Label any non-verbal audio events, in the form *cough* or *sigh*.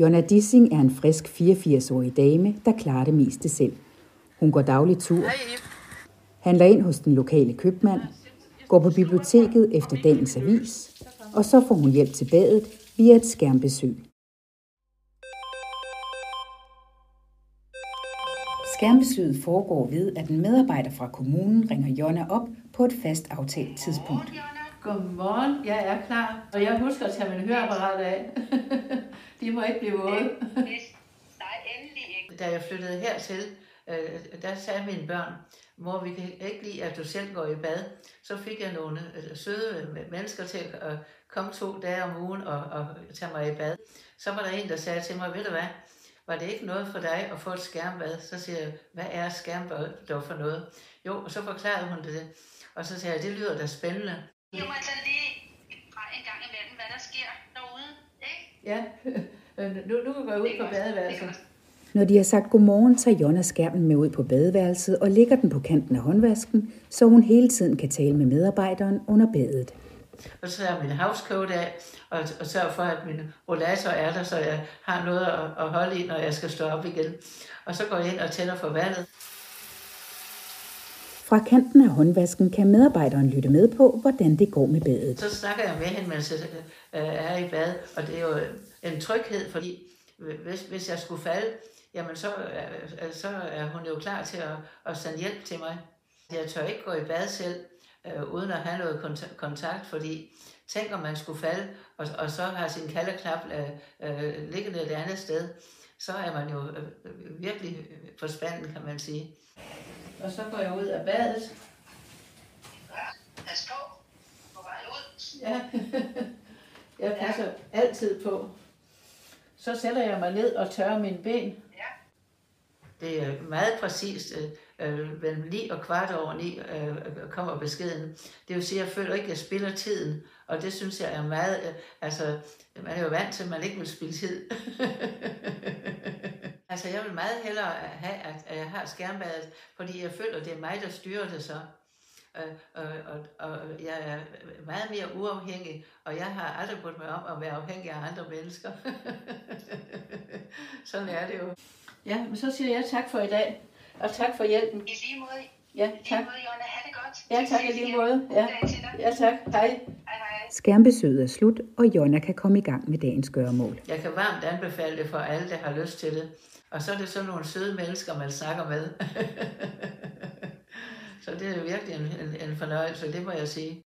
Jonna Dissing er en frisk 84-årig dame, der klarer det meste selv. Hun går daglig tur, handler ind hos den lokale købmand, går på biblioteket efter dagens avis, og så får hun hjælp til badet via et skærmbesøg. Skærmbesøget foregår ved, at en medarbejder fra kommunen ringer Jonna op på et fast aftalt tidspunkt. Godmorgen, jeg er klar. Og jeg husker at tage min høreapparat af. *laughs* De må ikke blive våde. Nej, endelig ikke. Da jeg flyttede hertil, øh, der sagde mine børn, mor, vi kan ikke lide, at du selv går i bad. Så fik jeg nogle øh, søde mennesker til at komme to dage om ugen og, og tage mig i bad. Så var der en, der sagde til mig, ved du hvad, var det ikke noget for dig at få et skærmbad? Så siger jeg, hvad er skærmbad dog for noget? Jo, og så forklarede hun det. Og så sagde jeg, det lyder da spændende. Jeg må tage lige fra en gang imellem, hvad der sker derude, ikke? Ja, *laughs* nu, nu kan jeg gå ud på badeværelset. Når de har sagt godmorgen, tager Jonna skærmen med ud på badeværelset og lægger den på kanten af håndvasken, så hun hele tiden kan tale med medarbejderen under badet. Og så tager jeg min housecoat af, og, og sørger for, at min rollator er der, så jeg har noget at, at holde i, når jeg skal stå op igen. Og så går jeg ind og tænder for vandet. Fra kanten af håndvasken kan medarbejderen lytte med på, hvordan det går med badet. Så snakker jeg med hende, mens jeg øh, er i bad, og det er jo en tryghed, fordi hvis, hvis jeg skulle falde, jamen så, øh, øh, så er hun jo klar til at, at sende hjælp til mig. Jeg tør ikke gå i bad selv, øh, uden at have noget kontakt, fordi tænk om man skulle falde, og, og så har sin kaldeklap øh, øh, liggende et andet sted, så er man jo øh, virkelig på spanden, kan man sige. Og så går jeg ud af badet. Ja, pas på. På vej ud. Ja, *laughs* jeg passer ja. altid på. Så sætter jeg mig ned og tørrer mine ben. Ja. Det er meget præcist. Øh, mellem 9 og kvart over 9 øh, kommer beskeden. Det vil sige, at jeg føler ikke, at jeg spiller tiden. Og det synes jeg er meget... Øh, altså, man er jo vant til, at man ikke vil spille tid. *laughs* altså, jeg vil meget hellere have, at jeg har skærmbadet, fordi jeg føler, at det er mig, der styrer det så. Øh, og, og, og jeg er meget mere uafhængig, og jeg har aldrig brugt mig om at være afhængig af andre mennesker. *laughs* Sådan er det jo. Ja, men så siger jeg tak for i dag, og tak for hjælpen. I lige måde. Ja, I lige tak. måde, Jonna. Ha' det godt. Ja, tak i lige måde. Ja, ja tak. Hej. Skærmbesøget er slut, og Jonna kan komme i gang med dagens gøremål. Jeg kan varmt anbefale det for alle, der har lyst til det. Og så er det sådan nogle søde mennesker, man snakker med. *laughs* så det er virkelig en, en, en fornøjelse, det må jeg sige.